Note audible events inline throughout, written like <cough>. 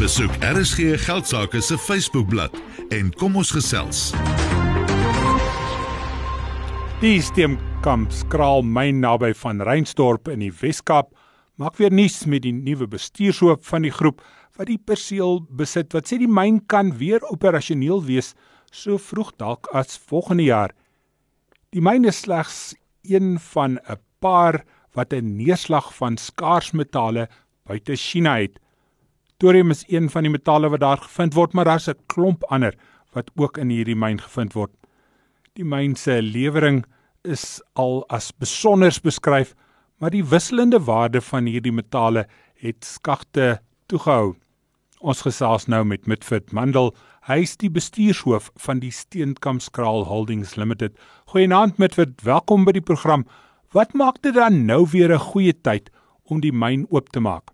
Besoek RSG Geldsaake se Facebookblad en kom ons gesels. Die steenkamp skraal myn naby van Reinsdorp in die Weskaap maak weer nuus met die nuwe bestuurshoof van die groep wat die perseel besit wat sê die myn kan weer operasioneel wees so vroeg dalk as volgende jaar. Die myn is slegs een van 'n paar wat 'n neerslag van skaarsmetale buite China het. Thorium is een van die metale wat daar gevind word, maar daar's 'n klomp ander wat ook in hierdie myn gevind word. Die myn se lewering is al as besonder beskryf, maar die wisselende waarde van hierdie metale het skagte toegehou. Ons gesels nou met Mitfit Mandel. Hy is die bestuurshoof van die Steenkamp Skraal Holdings Limited. Goeienaand Mitfit, welkom by die program. Wat maak dit dan nou weer 'n goeie tyd om die myn oop te maak?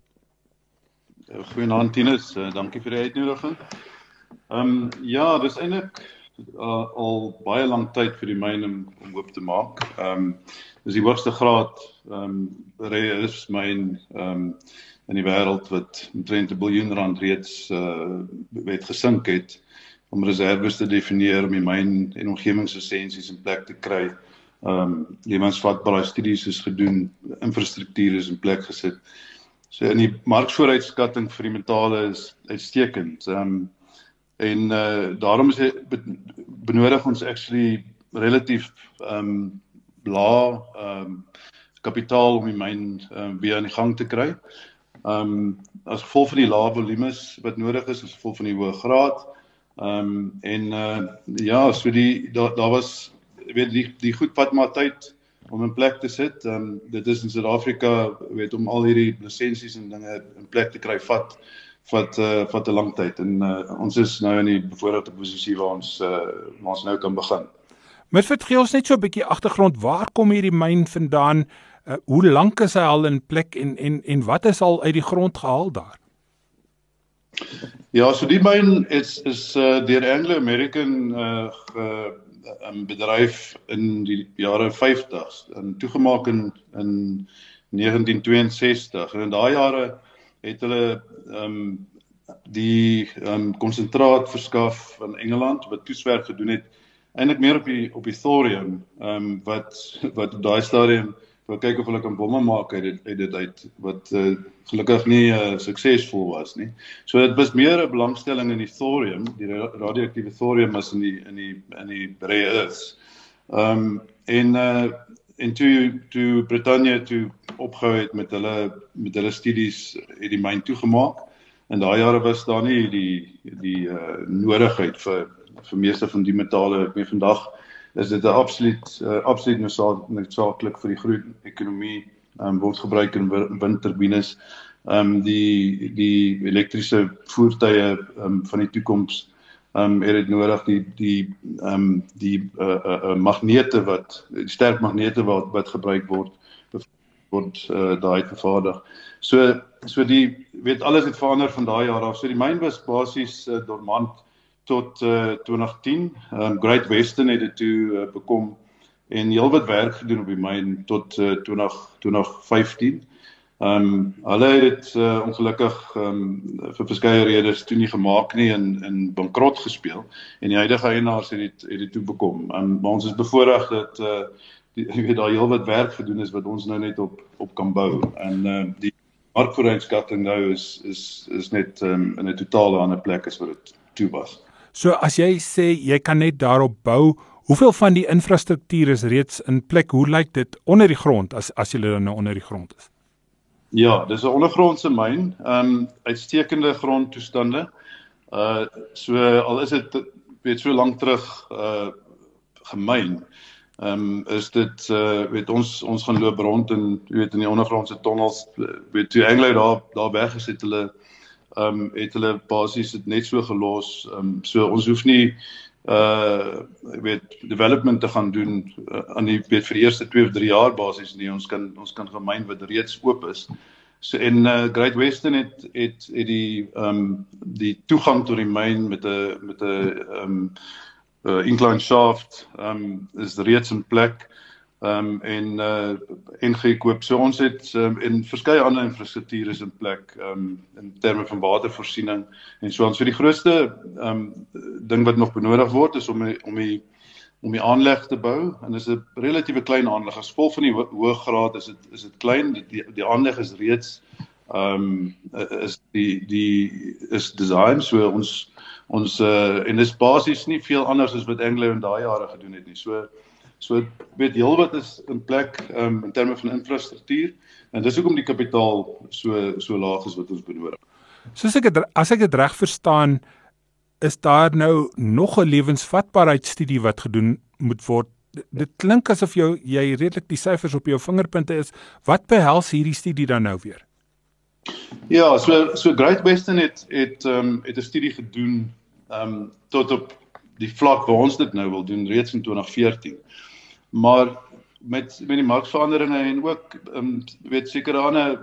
Goeienaand Tinus, uh, dankie vir die uitnodiging. Ehm um, ja, dis eintlik uh, al baie lank tyd vir die myn om, om oop te maak. Ehm um, dis die hoogste graad ehm um, rare is myn ehm um, in die wêreld wat omtrent 'n biljoen rand reeds uh het gesink het om reserves te definieer om die myn en omgewingslisensies in plek te kry ehm um, lewensvatbare studies is gedoen, infrastruktuur is in plek gesit. So in die markvooruitskatting vir die metale is uitstekend. Ehm um, en uh daarom is benodig ons actually relatief ehm um, lae ehm um, kapitaal om die myn ehm um, weer aan die gang te kry. Ehm um, as gevolg van die lae volumes wat nodig is as gevolg van die hoë graad. Ehm um, en uh ja, so die daar daar was weet die die goed vat maar tyd om in plek te sit. Ehm um, dit is in Suid-Afrika weet om al hierdie lisensies en dinge in plek te kry vat vat uh, vat 'n lang tyd en uh, ons is nou in die bevoordeelde posisie waar ons uh, waar ons nou kan begin. Met vertel ons net so 'n bietjie agtergrond, waar kom hierdie myn vandaan? Uh, hoe lank is hy al in plek en en en wat is al uit die grond gehaal daar? Ja, so die myn is is uh, deur Anglo American uh, 'n bedryf in die jare 50s en toegemaak in in 1962 en in daai jare het hulle ehm um, die ehm um, konsentraat verskaf van Engeland wat toeswerk gedoen het eintlik meer op die op die thorium ehm um, wat wat op daai stadium wil kyk of hulle kan bomme maak uit dit uit dit uit wat uh, gelukkig nie uh, suksesvol was nie. So dit was meer 'n belangstelling in die thorium, die radioaktiewe thorium as in die in die in die rare earths. Ehm um, en uh en toe toe Britannia toe opgehou het met hulle met hulle studies het die myn toegemaak. In daai jare was daar nie die die uh nodigheid vir vir meeste van die metale wat meer vandag is dit 'n absoluut uh, absoluut noodsaaklik vir die groei ekonomie um, word gebruik in windturbines. Ehm um, die die elektriese voertuie um, van die toekoms ehm um, het dit nodig die die ehm um, die uh, uh, uh, magnete wat sterk magnete wat wat gebruik word word uh, daai vervaardig. So so die weet alles het verander van daai jaar af. So die myn was basies uh, dormant tot uh, 2010. Um, Great Western het dit toe uh, bekom en heelwat werk gedoen op die myn tot uh, 20 2015. Ehm um, hulle het dit uh, ongelukkig ehm um, vir verskeie redes toe nie gemaak nie en in bankrot gespeel en die huidige eienaars het dit het dit toe bekom. Um, maar ons is bevoorreg dat uh die weet daar heelwat werk gedoen is wat ons nou net op op kan bou en uh die markvooruitskatting nou is is is net um, in 'n totale ander plek as wat dit toe was. So as jy sê jy kan net daarop bou, hoeveel van die infrastruktuur is reeds in plek? Hoe lyk dit onder die grond as as jy nou onder die grond is? Ja, dis 'n ondergrondse myn, ehm um, uitstekende grondtoestande. Uh so al is dit weet so lank terug uh gemyn. Ehm um, is dit uh weet ons ons gaan loop rond in weet in die ondergrondse tonnels weet toe England daar daar weggesit hulle ehm um, het hulle basies dit net so gelos. Ehm um, so ons hoef nie uh weet development te gaan doen uh, aan die weet vir die eerste 2 of 3 jaar basies nie. Ons kan ons kan gemeen wat reeds oop is. So en uh, Great Western het het het die ehm um, die toegang tot die myn met 'n met 'n ehm um, uh, incline shaft ehm um, is reeds in plek. Ehm um, en uh en gekoop. So ons het um, en verskeie ander infrastruktuur is in plek ehm um, in terme van watervoorsiening en so aan. So die grootste ehm um, ding wat nog benodig word is om om die om die aanleg te bou en dit is 'n relatiewe klein aanleg. As vol van die ho hoë graad is dit is dit klein. Die die aanleg is reeds ehm um, is die die is design so ons ons uh en dis basies nie veel anders as wat Anglo in daai jare gedoen het nie. So So weet heelwat is in plek um, in terme van infrastruktuur en dis hoekom die kapitaal so so laag is wat ons benodig. Soos ek het, as ek dit reg verstaan is daar nou nog 'n lewensvatbaarheidstudie wat gedoen moet word. Dit klink asof jou jy redelik die syfers op jou vingerpunte is. Wat behels hierdie studie dan nou weer? Ja, so so Great Western het het ehm um, het 'n studie gedoen ehm um, tot op die vlak waar ons dit nou wil doen reeds in 2014 maar met met die markveranderinge en ook um, weet sekere ander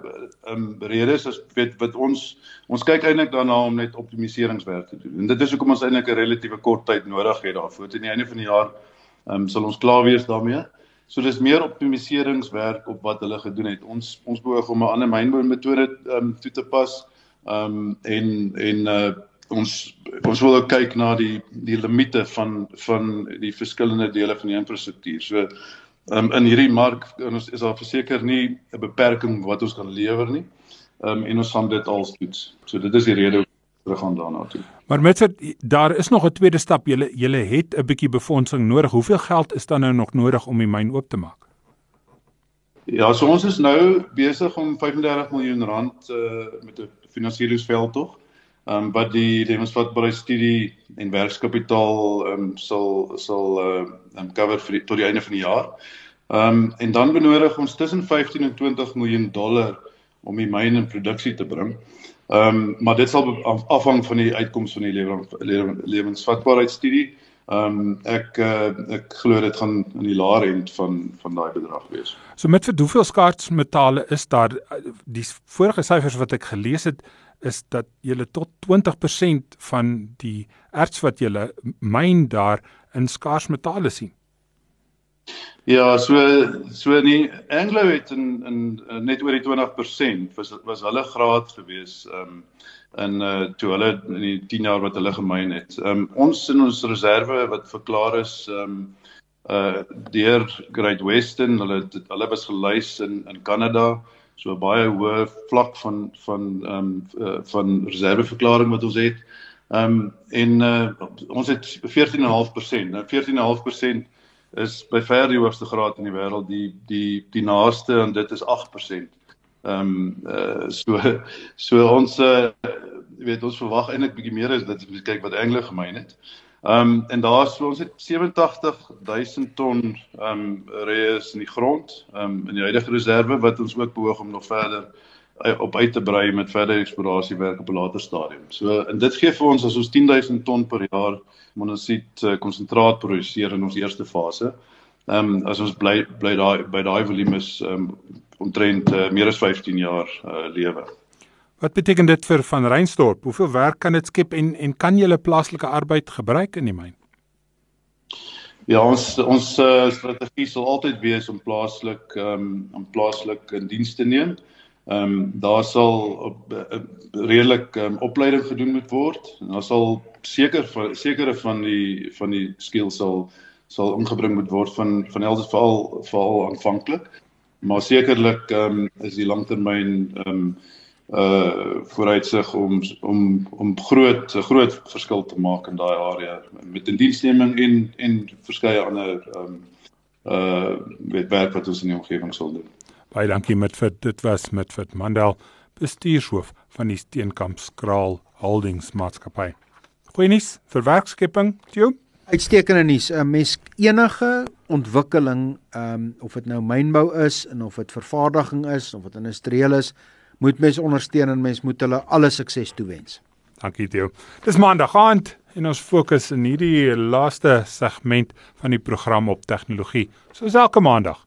um, redes as weet wat ons ons kyk eintlik daarna om net optimaliseringswerk te doen. En dit is hoekom ons eintlik 'n relatiewe kort tyd nodig het daarvoor. Teen die einde van die jaar um, sal ons klaar wees daarmee. So dis meer optimaliseringswerk op wat hulle gedoen het. Ons ons beoog om 'n ander mynboumetode um, toe te pas. Um, en en uh ons ons wil ook kyk na die die limite van van die verskillende dele van die infrastruktuur. So um, in hierdie mark ons is daar verseker nie 'n beperking wat ons kan lewer nie. Ehm um, en ons gaan dit als toets. So dit is die rede terug gaan daarna toe. Maar met dit daar is nog 'n tweede stap. Julle julle het 'n bietjie befondsing nodig. Hoeveel geld is dan nou nog nodig om die myn oop te maak? Ja, so ons is nou besig om 35 miljoen rand uh, met 'n finansieringsveld tog um, wat die lewensvatbare studie en werkskapitaal um, sal sal uh, um, cover vir die, tot die einde van die jaar. Ehm um, en dan benodig ons tussen 15 en 20 miljoen dollar om die myn in produksie te bring. Ehm um, maar dit sal afhang van die uitkoms van die lewensvatbaarheidstudie. Ehm um, ek uh, ek glo dit gaan in die laer end van van daai bedrag wees. So met vir hoeveel skaarsmetale is daar die vorige syfers wat ek gelees het is dat jy tot 20% van die erts wat jy myn daar in skaars metale sien. Ja, so so nie Anglo het in in net oor die 20% was was hulle graad gewees um in uh toe hulle in die 10 jaar wat hulle gemyn het. Um ons in ons reserve wat verklaar is um uh deur Great Western, hulle hulle was gelys in in Kanada so baie hoë vlak van van ehm um, uh, van reserveverklaring wat ons het. Ehm um, en uh, ons het 14.5%. Nou 14.5% is by ver die hoogste graad in die wêreld. Die die die naaste en dit is 8%. Ehm um, uh, so <laughs> so ons uh, weet ons verwag eintlik bietjie meer as dit as jy kyk wat Engele gemeen het. Ehm um, en daar is ons het 87000 ton ehm um, reus in die grond, ehm um, in die huidige reserve wat ons ook behoog om nog verder op uit te brei met verder eksplorasiewerk op 'n later stadium. So en dit gee vir ons as ons 10000 ton per jaar monosiet uh, konsentraat produseer in ons eerste fase. Ehm um, as ons bly bly daai by daai volume is ehm um, omtrent uh, meer as 15 jaar uh, lewe. Wat beteken dit vir van Reinstorp? Hoeveel werk kan dit skep en en kan jy hulle plaaslike arbeid gebruik in die myn? Ja, ons ons uh, strategie sal altyd wees om plaaslik ehm um, om plaaslik in diens te neem. Ehm um, daar sal op uh, redelik um, opleiding gedoen moet word. En daar sal seker van sekere van die van die skills sal sal ingebring moet word van van elders veral veral aanvanklik. Maar sekerlik ehm um, is die langtermyn ehm um, uh vooruitsig om om om groot groot verskil te maak in daai area met indiensneming en en verskeie ander um uh werk wat ons in die omgewing sal doen. Baie dankie met vir dit was met vir Mandel bestuurshoof van die Steenkamp Skraal Holdings maatskappy. Goeienies vir werkskepping, Tjou. Uitstekende nuus. 'n Mens enige ontwikkeling, ehm um, of dit nou mynbou is en of dit vervaardiging is of dit industrieel is, moet mens ondersteun en mens moet hulle alle sukses toewens. Dankie Theo. Dis maandag aand en ons fokus in hierdie laaste segment van die program op tegnologie. Soos elke maandag.